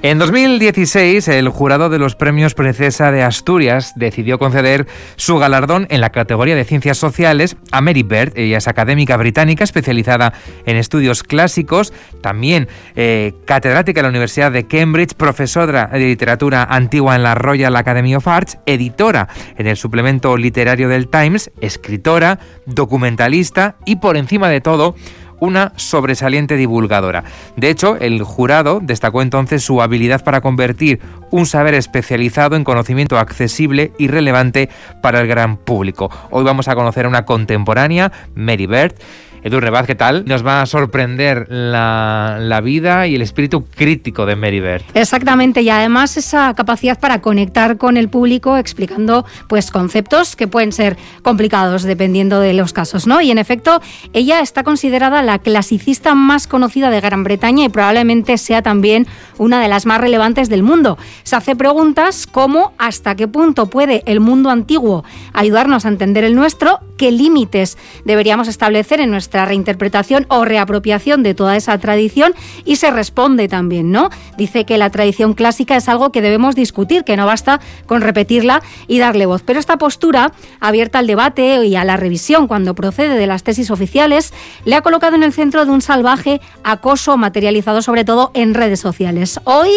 En 2016, el jurado de los premios Princesa de Asturias decidió conceder su galardón en la categoría de Ciencias Sociales a Mary Bird. Ella es académica británica especializada en estudios clásicos, también eh, catedrática en la Universidad de Cambridge, profesora de literatura antigua en la Royal Academy of Arts, editora en el suplemento literario del Times, escritora, documentalista y, por encima de todo, una sobresaliente divulgadora. De hecho, el jurado destacó entonces su habilidad para convertir un saber especializado en conocimiento accesible y relevante para el gran público. Hoy vamos a conocer a una contemporánea, Mary Bird, Edu Rebaz, ¿qué tal? Nos va a sorprender la, vida y el espíritu crítico de Mary Bird. Exactamente, y además esa capacidad para conectar con el público explicando pues conceptos que pueden ser complicados dependiendo de los casos, ¿no? Y en efecto, ella está considerada la clasicista más conocida de Gran Bretaña y probablemente sea también una de las más relevantes del mundo. Se hace preguntas como hasta qué punto puede el mundo antiguo ayudarnos a entender el nuestro, qué límites deberíamos establecer en nuestro nuestra reinterpretación o reapropiación de toda esa tradición y se responde también, ¿no? Dice que la tradición clásica es algo que debemos discutir, que no basta con repetirla y darle voz. Pero esta postura, abierta al debate y a la revisión cuando procede de las tesis oficiales, le ha colocado en el centro de un salvaje acoso materializado sobre todo en redes sociales. Hoy,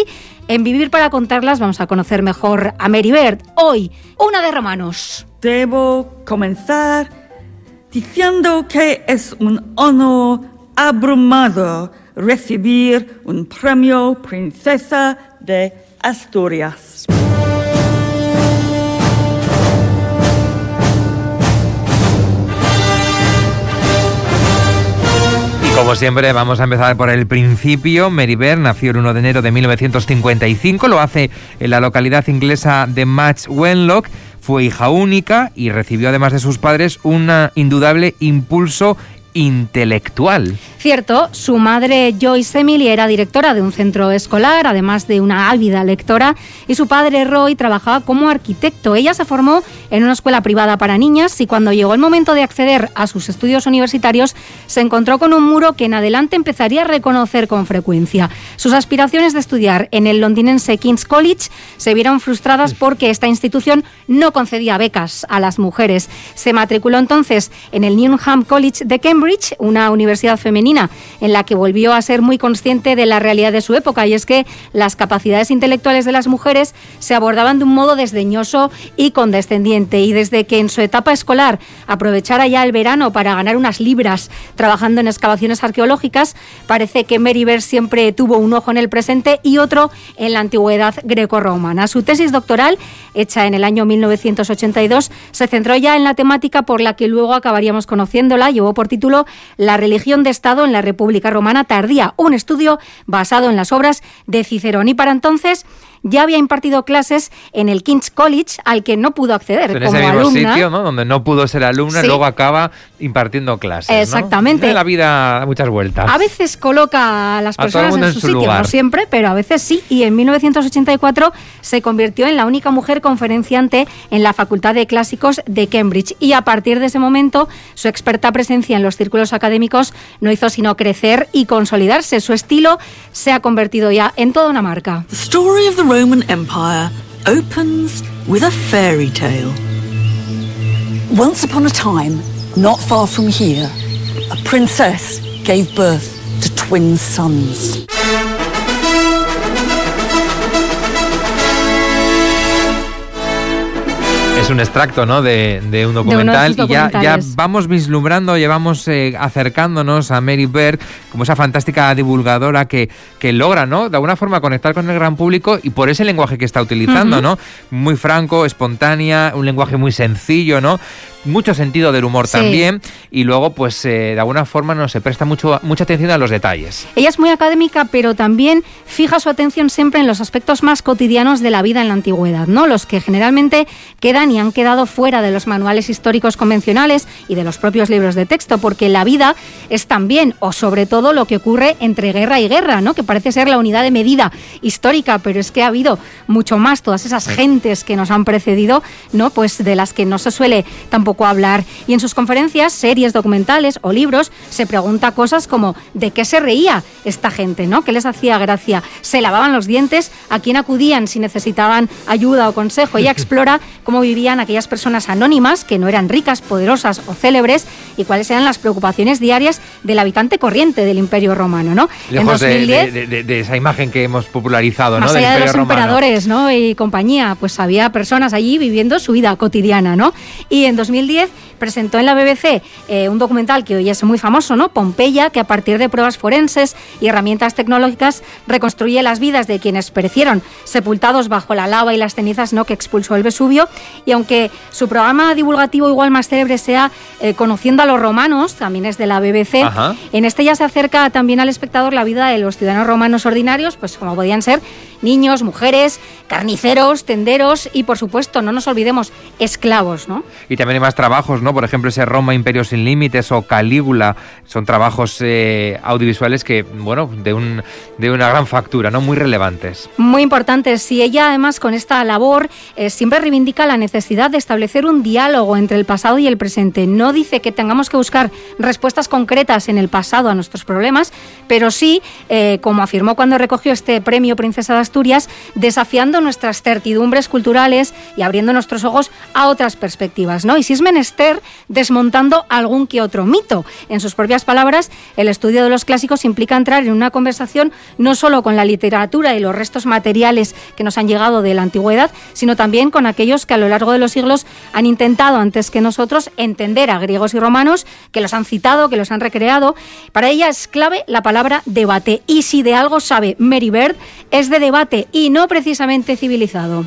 en Vivir para contarlas, vamos a conocer mejor a Mary Bird. Hoy, una de Romanos. Debo comenzar diciendo que es un honor abrumado recibir un premio Princesa de Asturias. Como siempre, vamos a empezar por el principio. Meribert nació el 1 de enero de 1955, lo hace en la localidad inglesa de Match Wenlock fue hija única y recibió además de sus padres un indudable impulso intelectual. Cierto, su madre Joyce Emily era directora de un centro escolar, además de una ávida lectora, y su padre Roy trabajaba como arquitecto. Ella se formó en una escuela privada para niñas y cuando llegó el momento de acceder a sus estudios universitarios, se encontró con un muro que en adelante empezaría a reconocer con frecuencia. Sus aspiraciones de estudiar en el londinense King's College se vieron frustradas porque esta institución no concedía becas a las mujeres. Se matriculó entonces en el Newnham College de Cambridge una universidad femenina en la que volvió a ser muy consciente de la realidad de su época y es que las capacidades intelectuales de las mujeres se abordaban de un modo desdeñoso y condescendiente y desde que en su etapa escolar aprovechara ya el verano para ganar unas libras trabajando en excavaciones arqueológicas, parece que Mary Bird siempre tuvo un ojo en el presente y otro en la antigüedad greco-romana. Su tesis doctoral, hecha en el año 1982, se centró ya en la temática por la que luego acabaríamos conociéndola, llevó por título la religión de Estado en la República Romana tardía, un estudio basado en las obras de Cicerón. Y para entonces ya había impartido clases en el King's College al que no pudo acceder en como ese mismo alumna. sitio, ¿no? Donde no pudo ser alumna y luego acaba impartiendo clases. Exactamente. ¿no? La vida da muchas vueltas. A veces coloca a las personas en su, sitio, lugar. no siempre, pero a veces sí. Y en 1984 se convirtió en la única mujer conferenciante en la Facultad de Clásicos de Cambridge. Y a partir de ese momento, su experta presencia en los círculos académicos no hizo sino crecer y consolidarse. Su estilo se ha convertido ya en toda una marca. The story of the Roman Empire opens with a fairy tale. Once upon a time, not far from here, a princess gave birth to twin sons. Es un extracto ¿no? de, de un documental de y ya, vamos vislumbrando, llevamos eh, acercándonos a Mary Bird como esa fantástica divulgadora que, que logra ¿no? de alguna forma conectar con el gran público y por ese lenguaje que está utilizando. ¿no? muy franco, espontánea, un lenguaje muy sencillo, ¿no? Mucho sentido del humor también y luego pues eh, de alguna forma no se presta mucho, mucha atención a los detalles. Ella es muy académica, pero también fija su atención siempre en los aspectos más cotidianos de la vida en la antigüedad, ¿no? Los que generalmente quedan y han quedado fuera de los manuales históricos convencionales y de los propios libros de texto, porque la vida es también o sobre todo lo que ocurre entre guerra y guerra, ¿no? Que parece ser la unidad de medida histórica, pero es que ha habido mucho más todas esas gentes que nos han precedido, ¿no? Pues de las que no se suele tampoco hablar. Y en sus conferencias, series documentales o libros se pregunta cosas como ¿de qué se reía esta gente, ¿no? ¿Qué les hacía gracia? ¿Se lavaban los dientes? ¿A quién acudían si necesitaban ayuda o consejo? Ella explora cómo vivían aquellas personas anónimas que no eran ricas, poderosas o célebres y cuáles eran las preocupaciones diarias del habitante corriente del Imperio Romano, ¿no? en 2010, de, esa imagen que hemos popularizado, más ¿no? allá de los emperadores, ¿no? Y compañía, pues había personas allí viviendo su vida cotidiana, ¿no? Y en 2010 presentó en la BBC eh, un documental que hoy es muy famoso, ¿no? Pompeya, que a partir de pruebas forenses y herramientas tecnológicas reconstruye las vidas de quienes perecieron sepultados bajo la lava y las cenizas ¿no? que expulsó el Vesubio. Y aunque su programa divulgativo igual más célebre sea eh, Conociendo a los romanos, también es de la BBC, en este ya se acerca también al espectador la vida de los ciudadanos romanos ordinarios, pues como podían ser niños, mujeres, carniceros, tenderos y por supuesto, no nos olvidemos, esclavos, ¿no? Y también hay más trabajos, ¿no? Por ejemplo, ese Roma Imperio sin Límites o Calígula, son trabajos eh, audiovisuales que, bueno, de, un, de una gran factura, ¿no? Muy relevantes. Muy importantes. Y ella, además, con esta labor, eh, siempre reivindica la necesidad de establecer un diálogo entre el pasado y el presente. No dice que tengamos que buscar respuestas concretas en el pasado a nuestros problemas, pero sí, eh, como afirmó cuando recogió este premio Princesa de Asturias, desafiando nuestras certidumbres culturales y abriendo nuestros ojos a otras perspectivas, ¿no? Y si es menester, desmontando algún que otro mito. En sus propias palabras, el estudio de los clásicos implica entrar en una conversación no solo con la literatura y los restos materiales que nos han llegado de la antigüedad, sino también con aquellos que a lo largo de los siglos han intentado antes que nosotros entender a griegos y romanos, que los han citado, que los han recreado. Para ella es clave la palabra debate. Y si de algo sabe Mary Bird, es de debate y no precisamente civilizado.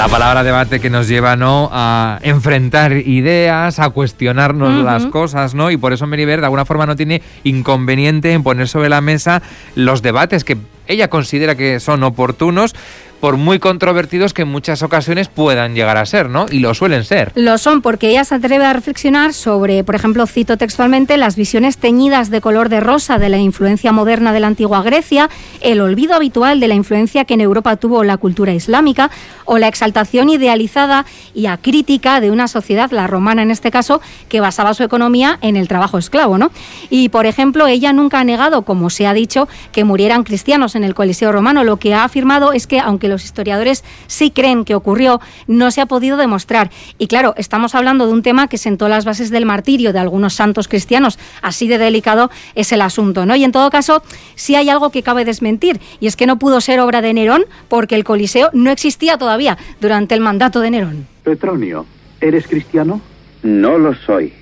La palabra debate que nos lleva ¿no? a enfrentar ideas, a cuestionarnos las cosas, ¿no? Y por eso Meriver de alguna forma no tiene inconveniente en poner sobre la mesa los debates que ella considera que son oportunos, por muy controvertidos que en muchas ocasiones puedan llegar a ser, ¿no? Y lo suelen ser. Lo son porque ella se atreve a reflexionar sobre, por ejemplo, cito textualmente, las visiones teñidas de color de rosa de la influencia moderna de la antigua Grecia, el olvido habitual de la influencia que en Europa tuvo la cultura islámica o la exaltación idealizada y acrítica de una sociedad, la romana en este caso, que basaba su economía en el trabajo esclavo, ¿no? Y, por ejemplo, ella nunca ha negado, como se ha dicho, que murieran cristianos en el Coliseo romano. Lo que ha afirmado es que, aunque los historiadores sí creen que ocurrió, no se ha podido demostrar. Y claro, estamos hablando de un tema que sentó las bases del martirio de algunos santos cristianos. Así de delicado es el asunto, ¿no? Y en todo caso, sí hay algo que cabe desmentir, y es que no pudo ser obra de Nerón porque el Coliseo no existía todavía durante el mandato de Nerón. Petronio, ¿eres cristiano? No lo soy.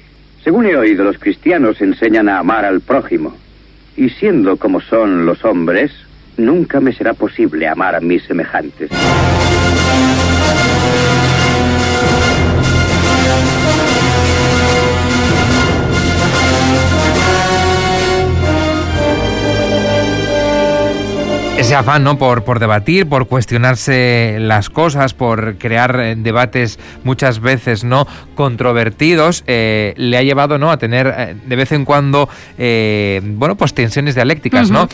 Según he oído, los cristianos enseñan a amar al prójimo. Y siendo como son los hombres, nunca me será posible amar a mis semejantes. Ese afán ¿no? por, por debatir, por cuestionarse las cosas, por crear eh, debates muchas veces no controvertidos, eh, le ha llevado ¿no? a tener eh, de vez en cuando bueno, pues tensiones dialécticas, ¿no?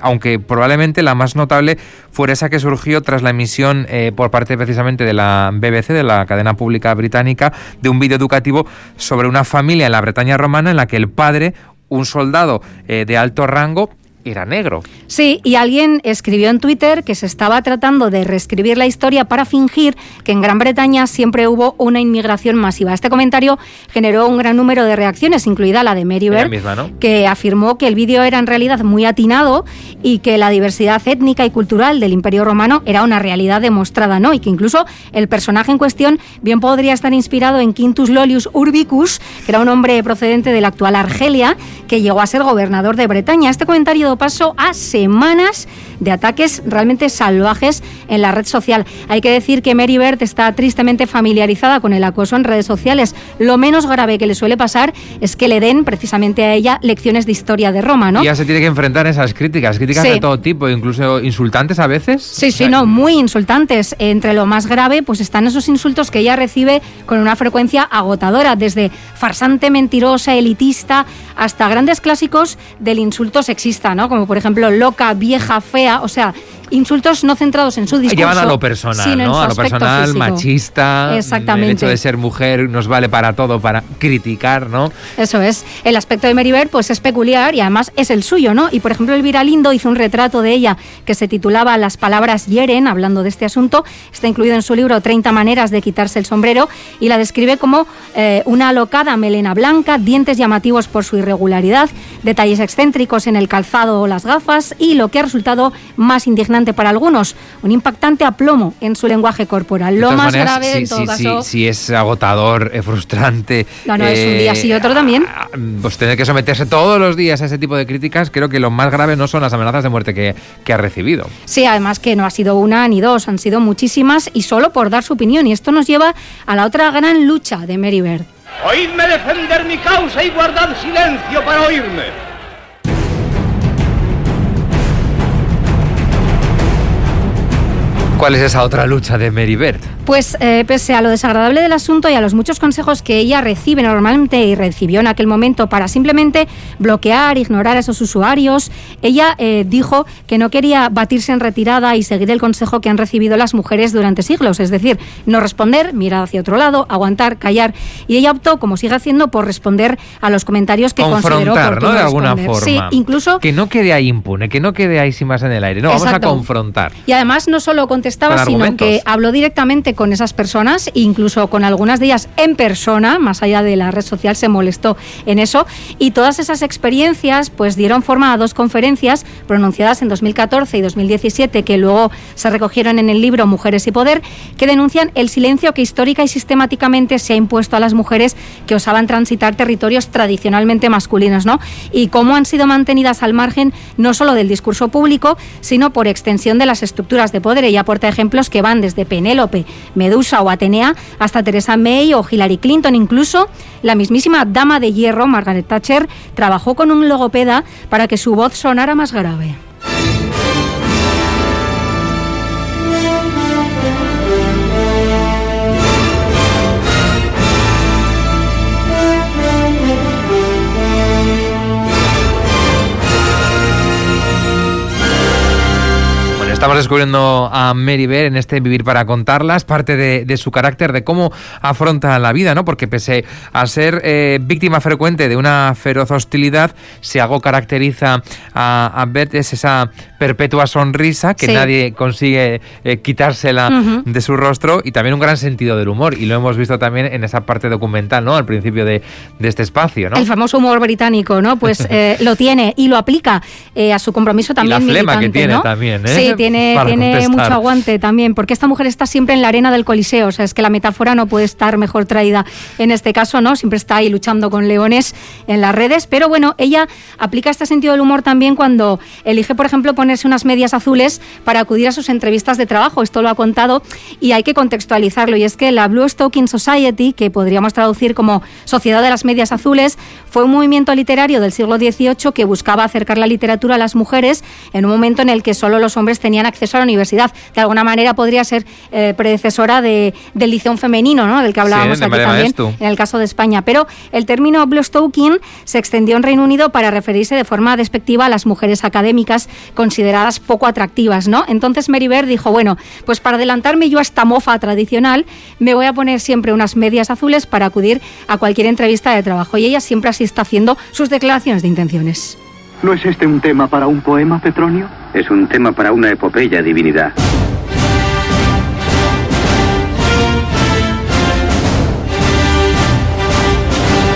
aunque probablemente la más notable fuera esa que surgió tras la emisión por parte precisamente de la BBC, de la cadena pública británica, de un vídeo educativo sobre una familia en la Bretaña romana en la que el padre, un soldado de alto rango, era negro. Sí, y alguien escribió en Twitter que se estaba tratando de reescribir la historia para fingir que en Gran Bretaña siempre hubo una inmigración masiva. Este comentario generó un gran número de reacciones, incluida la de Mary Beard, que afirmó que el vídeo era en realidad muy atinado y que la diversidad étnica y cultural del Imperio Romano era una realidad demostrada, ¿no? Y que incluso el personaje en cuestión bien podría estar inspirado en Quintus Lolius Urbicus, que era un hombre procedente de la actual Argelia, que llegó a ser gobernador de Bretaña. Este comentario paso a semanas de ataques realmente salvajes en la red social. Hay que decir que Mary Bert está tristemente familiarizada con el acoso en redes sociales. Lo menos grave que le suele pasar es que le den precisamente a ella lecciones de historia de Roma, ¿no? Y ya se tiene que enfrentar a esas críticas, críticas de todo tipo, incluso insultantes a veces. Sí, sí, no, muy insultantes. Entre lo más grave, pues están esos insultos que ella recibe con una frecuencia agotadora, desde farsante, mentirosa, elitista, hasta grandes clásicos del insulto sexista, ¿no? Como por ejemplo loca, vieja, fea, o sea, insultos no centrados en su discurso. Llevan a lo personal, ¿no? A lo personal, machista. Exactamente. El hecho de ser mujer nos vale para todo, para criticar, ¿no? Eso es. El aspecto de Meribert, pues es peculiar y además es el suyo, ¿no? Y por ejemplo, Elvira Lindo hizo un retrato de ella que se titulaba Las palabras hieren, hablando de este asunto. Está incluido en su libro 30 maneras de quitarse el sombrero y la describe como eh, una alocada melena blanca, dientes llamativos por su irregularidad, detalles excéntricos en el calzado o las gafas y lo que ha resultado más indignante para algunos, un impactante aplomo en su lenguaje corporal. Lo más grave sí, en todo sí, caso. Sí, es agotador, es frustrante. No, no, es un día sí y otro también. Eh, pues tener que someterse todos los días a ese tipo de críticas, creo que lo más grave no son las amenazas de muerte que, que ha recibido. Sí, además que no ha sido una ni dos, han sido muchísimas y solo por dar su opinión. Y esto nos lleva a la otra gran lucha de Mary Bird. Oídme defender mi causa y guardad silencio para oírme. ¿Cuál es esa otra lucha de Mary? Pues eh, pese a lo desagradable del asunto y a los muchos consejos que ella recibe normalmente y recibió en aquel momento para simplemente bloquear, ignorar a esos usuarios, ella eh, dijo que no quería batirse en retirada y seguir el consejo que han recibido las mujeres durante siglos, es decir, no responder, mirar hacia otro lado, aguantar, callar. Y ella optó, como sigue haciendo, por responder a los comentarios que consideró ¿no? De alguna forma. Sí, incluso... Que no quede ahí impune, que no quede ahí sin más en el aire. No, vamos a confrontar. Y además no solo contestar estaba, sino que habló directamente con esas personas, incluso con algunas de ellas en persona, más allá de la red social, se molestó en eso. Y todas esas experiencias pues dieron forma a dos conferencias pronunciadas en 2014 y 2017, que luego se recogieron en el libro Mujeres y Poder, que denuncian el silencio que histórica y sistemáticamente se ha impuesto a las mujeres que osaban transitar territorios tradicionalmente masculinos, ¿no? Y cómo han sido mantenidas al margen no solo del discurso público, sino por extensión de las estructuras de poder. Ella aporta ejemplos que van desde Penélope, Medusa o Atenea hasta Teresa May o Hillary Clinton. Incluso la mismísima dama de hierro, Margaret Thatcher, trabajó con un logopeda para que su voz sonara más grave. Estamos descubriendo a Mary Bear en este Vivir para contarlas, parte de, su carácter, de cómo afronta la vida, ¿no? Porque pese a ser eh, víctima frecuente de una feroz hostilidad, si algo caracteriza a, a Beth es esa perpetua sonrisa que nadie consigue eh, quitársela de su rostro y también un gran sentido del humor. Y lo hemos visto también en esa parte documental, ¿no? Al principio de, este espacio, ¿no? El famoso humor británico, ¿no? Pues eh, lo tiene y lo aplica a su compromiso también. Y la flema que tiene también, ¿eh? Sí, tiene tiene, mucho aguante también, porque esta mujer está siempre en la arena del Coliseo, o sea, es que la metáfora no puede estar mejor traída. En este caso, ¿no? Siempre está ahí luchando con leones en las redes, pero bueno, ella aplica este sentido del humor también cuando elige, por ejemplo, ponerse unas medias azules para acudir a sus entrevistas de trabajo, esto lo ha contado y hay que contextualizarlo, y es que la Blue Stocking Society, que podríamos traducir como Sociedad de las Medias Azules, fue un movimiento literario del siglo XVIII que buscaba acercar la literatura a las mujeres en un momento en el que solo los hombres tenían acceso a la universidad. De alguna manera podría ser eh, predecesora de, del liceo femenino, ¿no? del que hablábamos aquí también, en el caso de España. Pero el término Blostoking se extendió en Reino Unido para referirse de forma despectiva a las mujeres académicas consideradas poco atractivas. ¿no? Entonces Mary Beard dijo, bueno, pues para adelantarme yo a esta mofa tradicional, me voy a poner siempre unas medias azules para acudir a cualquier entrevista de trabajo. Y ella siempre así está haciendo sus declaraciones de intenciones. ¿No es este un tema para un poema, Petronio? Es un tema para una epopeya, divinidad.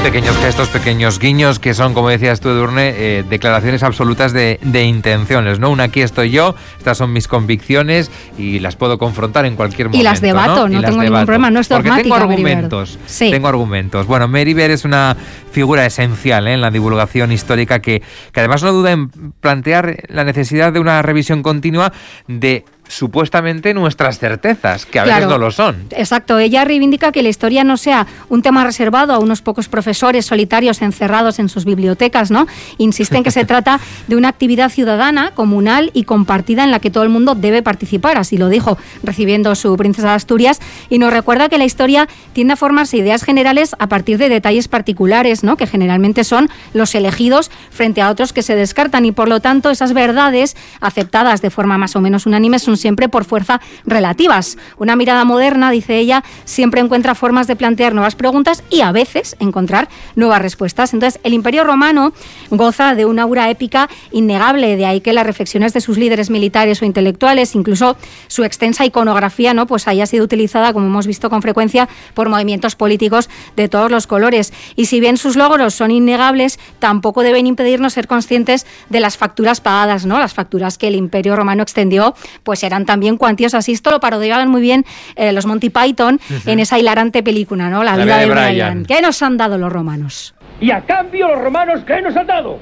Pequeños gestos, pequeños guiños que son, como decías tú, Edurne, eh, declaraciones absolutas de, de, intenciones, ¿no? Una aquí estoy yo, estas son mis convicciones y las puedo confrontar en cualquier momento. Y las debato, no, no tengo ningún problema, no es Porque tengo argumentos, sí. tengo argumentos. Bueno, Meribert es una figura esencial ¿eh? en la divulgación histórica que, que además no duda en plantear la necesidad de una revisión continua de supuestamente nuestras certezas, que a Claro. veces no lo son. Exacto, ella reivindica que la historia no sea un tema reservado a unos pocos profesores solitarios encerrados en sus bibliotecas, ¿no? Insiste en que se trata de una actividad ciudadana, comunal y compartida en la que todo el mundo debe participar, así lo dijo recibiendo su princesa de Asturias, y nos recuerda que la historia tiende a formarse ideas generales a partir de detalles particulares, ¿no? Que generalmente son los elegidos frente a otros que se descartan y por lo tanto esas verdades aceptadas de forma más o menos unánime son siempre por fuerza relativas. Una mirada moderna, dice ella, siempre encuentra formas de plantear nuevas preguntas y a veces encontrar nuevas respuestas. Entonces, el Imperio Romano goza de una aura épica innegable, de ahí que las reflexiones de sus líderes militares o intelectuales, incluso su extensa iconografía, ¿no? pues haya sido utilizada, como hemos visto con frecuencia, por movimientos políticos de todos los colores. Y si bien sus logros son innegables, tampoco deben impedirnos ser conscientes de las facturas pagadas, ¿no? Las facturas que el Imperio Romano extendió, pues eran también cuantiosas. Y esto lo parodiaban muy bien eh, los Monty Python en esa hilarante película, ¿no? La, La vida de de Brian. Brian. ¿Qué nos han dado los romanos? Y a cambio los romanos, ¿qué nos han dado?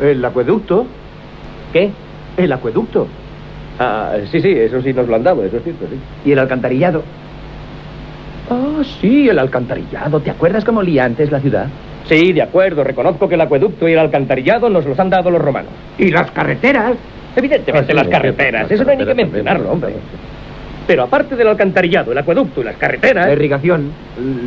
El acueducto. ¿Qué? El acueducto. Ah, sí, sí, eso sí nos lo han dado, eso es cierto, sí. Y el alcantarillado. Ah, sí, el alcantarillado. ¿Te acuerdas cómo olía antes la ciudad? Sí, de acuerdo, reconozco que el acueducto y el alcantarillado nos los han dado los romanos. Y las carreteras. Evidentemente Ah, sí, las carreteras, eso no hay ni que mencionarlo, hombre. Pero aparte del alcantarillado, el acueducto y las carreteras... La irrigación.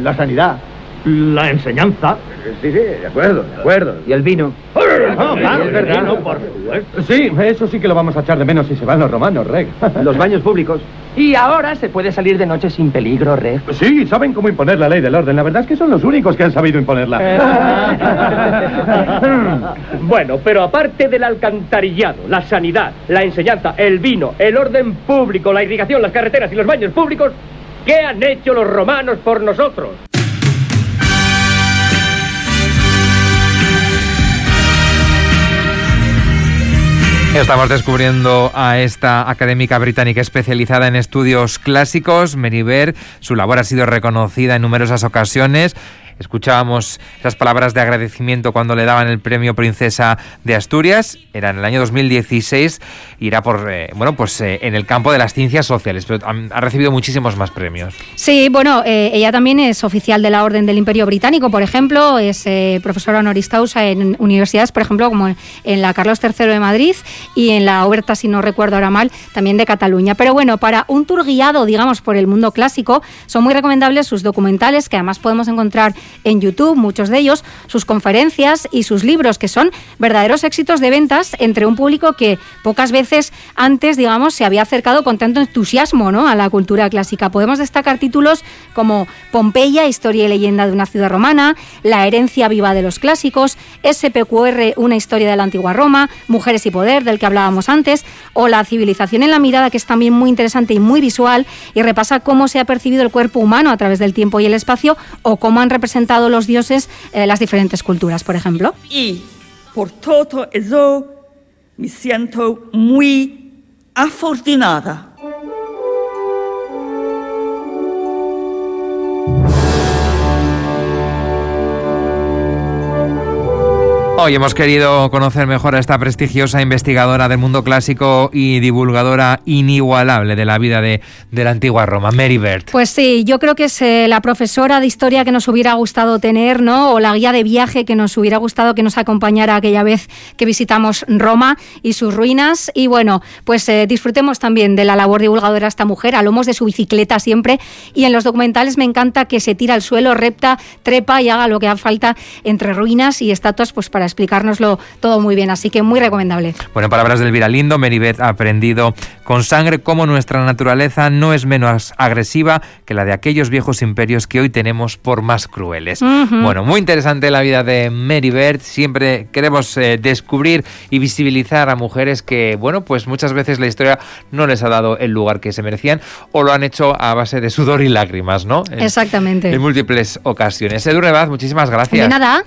La sanidad. La enseñanza. Sí, sí, de acuerdo, de acuerdo. Y el vino. No, claro, por supuesto. Sí, eso sí que lo vamos a echar de menos si se van los romanos, Reg. Los baños públicos. Y ahora se puede salir de noche sin peligro, Reg. Sí, saben cómo imponer la ley del orden. La verdad es que son los únicos que han sabido imponerla. Bueno, pero aparte del alcantarillado, la sanidad, la enseñanza, el vino, el orden público, la irrigación, las carreteras y los baños públicos, ¿qué han hecho los romanos por nosotros? Estamos descubriendo a esta académica británica especializada en estudios clásicos, Meribert. Su labor ha sido reconocida en numerosas ocasiones. Escuchábamos esas palabras de agradecimiento cuando le daban el premio Princesa de Asturias. Era en el año 2016 y era por, eh, bueno, pues eh, en el campo de las ciencias sociales, pero ha, recibido muchísimos más premios. Sí, bueno, eh, ella también es oficial de la Orden del Imperio Británico, por ejemplo, es profesora honoris causa en universidades, por ejemplo, como en la Carlos III de Madrid y en la Oberta, si no recuerdo ahora mal, también de Cataluña. Pero bueno, para un tour guiado, digamos, por el mundo clásico, son muy recomendables sus documentales, que además podemos encontrar en YouTube, muchos de ellos, sus conferencias y sus libros, que son verdaderos éxitos de ventas entre un público que pocas veces antes, digamos, se había acercado con tanto entusiasmo ¿no? a la cultura clásica. Podemos destacar títulos como Pompeya, historia y leyenda de una ciudad romana, La herencia viva de los clásicos, SPQR, una historia de la antigua Roma, Mujeres y poder, del que hablábamos antes, o La civilización en la mirada, que es también muy interesante y muy visual, y repasa cómo se ha percibido el cuerpo humano a través del tiempo y el espacio, o cómo han representado los dioses eh, las diferentes culturas, por ejemplo. Y por todo eso me siento muy afortunada. Hoy hemos querido conocer mejor a esta prestigiosa investigadora del mundo clásico y divulgadora inigualable de la vida de, de la antigua Roma, Mary Bert. Pues sí, yo creo que es eh, la profesora de historia que nos hubiera gustado tener, ¿no? O la guía de viaje que nos hubiera gustado que nos acompañara aquella vez que visitamos Roma y sus ruinas. Y bueno, pues eh, disfrutemos también de la labor divulgadora de esta mujer, a lomos de su bicicleta siempre. Y en los documentales me encanta que se tira al suelo, repta, trepa y haga lo que haga falta entre ruinas y estatuas, pues para explicárnoslo todo muy bien, así que muy recomendable. Bueno, en palabras del Viralindo, Meribeth ha aprendido con sangre cómo nuestra naturaleza no es menos agresiva que la de aquellos viejos imperios que hoy tenemos por más crueles. Bueno, muy interesante la vida de Meribeth, siempre queremos eh, descubrir y visibilizar a mujeres que, bueno, pues muchas veces la historia no les ha dado el lugar que se merecían o lo han hecho a base de sudor y lágrimas, ¿no? Exactamente. En múltiples ocasiones. Edu Rebaz, muchísimas gracias. De nada.